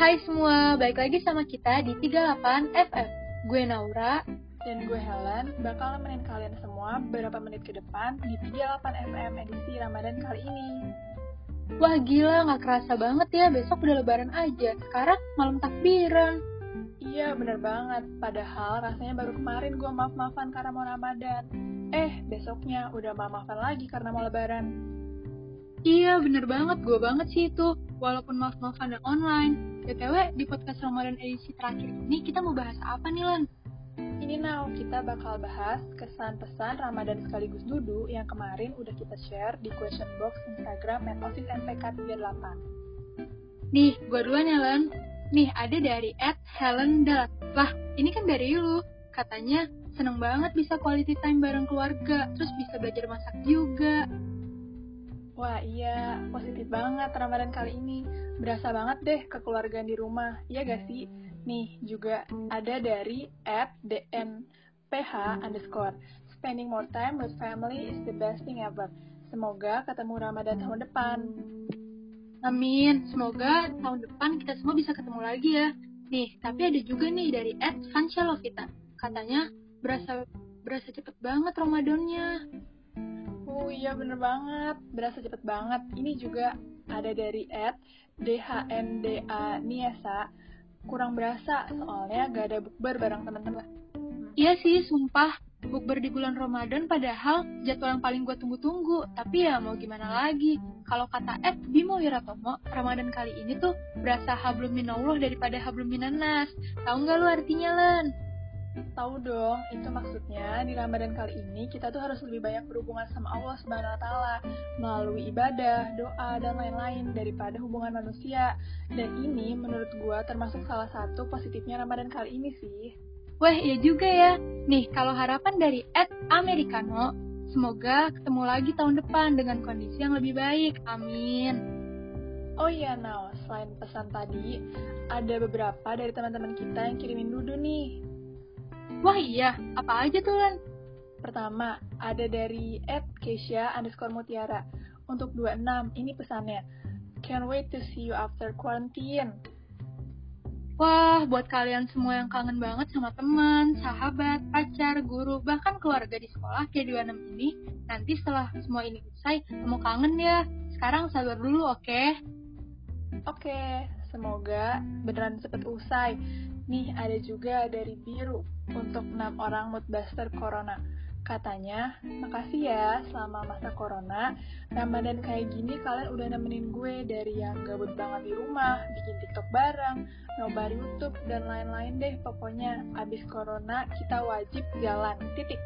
Hai semua, balik lagi sama kita di 38 FM. Gue Naura dan gue Helen bakal nemenin kalian semua beberapa menit ke depan di 38 FM edisi Ramadan kali ini. Wah gila, gak kerasa banget ya, besok udah lebaran aja. Sekarang malam takbiran. Iya bener banget, padahal rasanya baru kemarin gue maaf-maafan karena mau Ramadan. Eh, besoknya udah maaf-maafan lagi karena mau lebaran. Iya bener banget, gue banget sih itu. Walaupun maaf-maafan dan online. BTW, di podcast Ramadan edisi terakhir ini kita mau bahas apa nih, Lan? Ini now kita bakal bahas kesan pesan Ramadan sekaligus dudu yang kemarin udah kita share di question box Instagram @osismpk38. Nih, gue duluan ya, Lan. Nih, ada dari at Helen Dot. Lah, ini kan dari lu. Katanya seneng banget bisa quality time bareng keluarga, terus bisa belajar masak juga. Wah iya, positif banget Ramadan kali ini. Berasa banget deh kekeluargaan di rumah, iya gak sih? Nih, juga ada dari at dnph underscore. Spending more time with family is the best thing ever. Semoga ketemu Ramadan tahun depan. Amin, semoga tahun depan kita semua bisa ketemu lagi ya. Nih, tapi ada juga nih dari Lovita. Katanya berasa berasa cepet banget Ramadannya. Oh iya bener banget, berasa cepet banget. Ini juga ada dari Ed DHNDA Niesa. Kurang berasa soalnya gak ada bukber bareng teman-teman. Iya sih, sumpah. Bukber di bulan Ramadan padahal jadwal yang paling gue tunggu-tunggu. Tapi ya mau gimana lagi. Kalau kata Ed Bimo Wiratomo, Ramadan kali ini tuh berasa hablum minallah daripada hablum minanas. Tahu nggak lu artinya, Len? Tahu dong, itu maksudnya di Ramadan kali ini kita tuh harus lebih banyak berhubungan sama Allah Subhanahu wa taala melalui ibadah, doa dan lain-lain daripada hubungan manusia. Dan ini menurut gua termasuk salah satu positifnya Ramadan kali ini sih. Wah, iya juga ya. Nih, kalau harapan dari Ed Americano, semoga ketemu lagi tahun depan dengan kondisi yang lebih baik. Amin. Oh iya, Now, selain pesan tadi, ada beberapa dari teman-teman kita yang kirimin dudu nih. Wah iya, apa aja tuh Lan? Pertama, ada dari Ed Keisha underscore Mutiara. Untuk 26, ini pesannya. Can't wait to see you after quarantine. Wah, buat kalian semua yang kangen banget sama teman, sahabat, pacar, guru, bahkan keluarga di sekolah K26 ini, nanti setelah semua ini usai, kamu kangen ya. Sekarang sabar dulu, oke? Okay? Oke, okay, semoga beneran cepet usai. Nih, ada juga dari Biru untuk 6 orang moodbuster corona. Katanya, makasih ya selama masa corona, Ramadan kayak gini kalian udah nemenin gue dari yang gabut banget di rumah, bikin TikTok bareng, nobar YouTube, dan lain-lain deh pokoknya. Abis corona, kita wajib jalan, titik.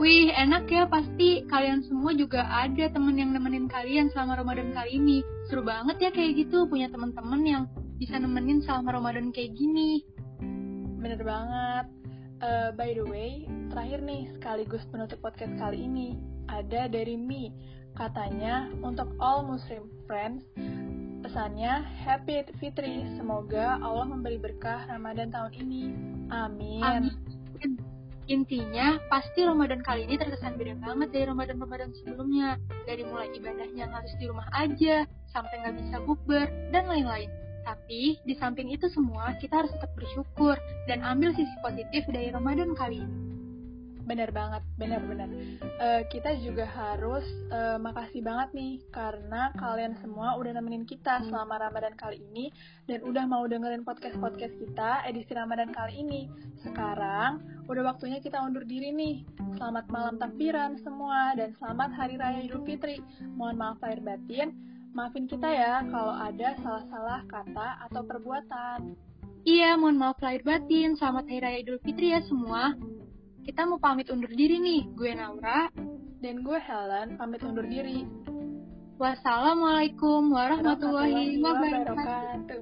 Wih, enak ya pasti kalian semua juga ada temen yang nemenin kalian selama Ramadan kali ini. Seru banget ya kayak gitu, punya temen-temen yang bisa nemenin selama Ramadan kayak gini. Bener banget. Uh, by the way, terakhir nih sekaligus penutup podcast kali ini ada dari Mi. Katanya untuk all Muslim friends, pesannya Happy Fitri. Semoga Allah memberi berkah Ramadan tahun ini. Amin. Amin. Intinya, pasti Ramadan kali ini terkesan beda banget dari Ramadan-Ramadan sebelumnya. Dari mulai ibadahnya harus di rumah aja, sampai nggak bisa bukber, dan lain-lain. Tapi di samping itu semua kita harus tetap bersyukur dan ambil sisi positif dari Ramadan kali ini. Bener banget, bener-bener. Uh, kita juga harus uh, makasih banget nih karena kalian semua udah nemenin kita selama Ramadan kali ini dan udah mau dengerin podcast-podcast kita edisi Ramadan kali ini. Sekarang udah waktunya kita undur diri nih. Selamat malam takbiran semua dan selamat Hari Raya Idul Fitri. Mohon maaf lahir batin Maafin kita ya kalau ada salah-salah kata atau perbuatan. Iya, mohon maaf lahir batin. Selamat Hari Raya Idul Fitri ya semua. Kita mau pamit undur diri nih. Gue Naura. Dan gue Helen, pamit undur diri. Wassalamualaikum warahmatullahi wabarakatuh.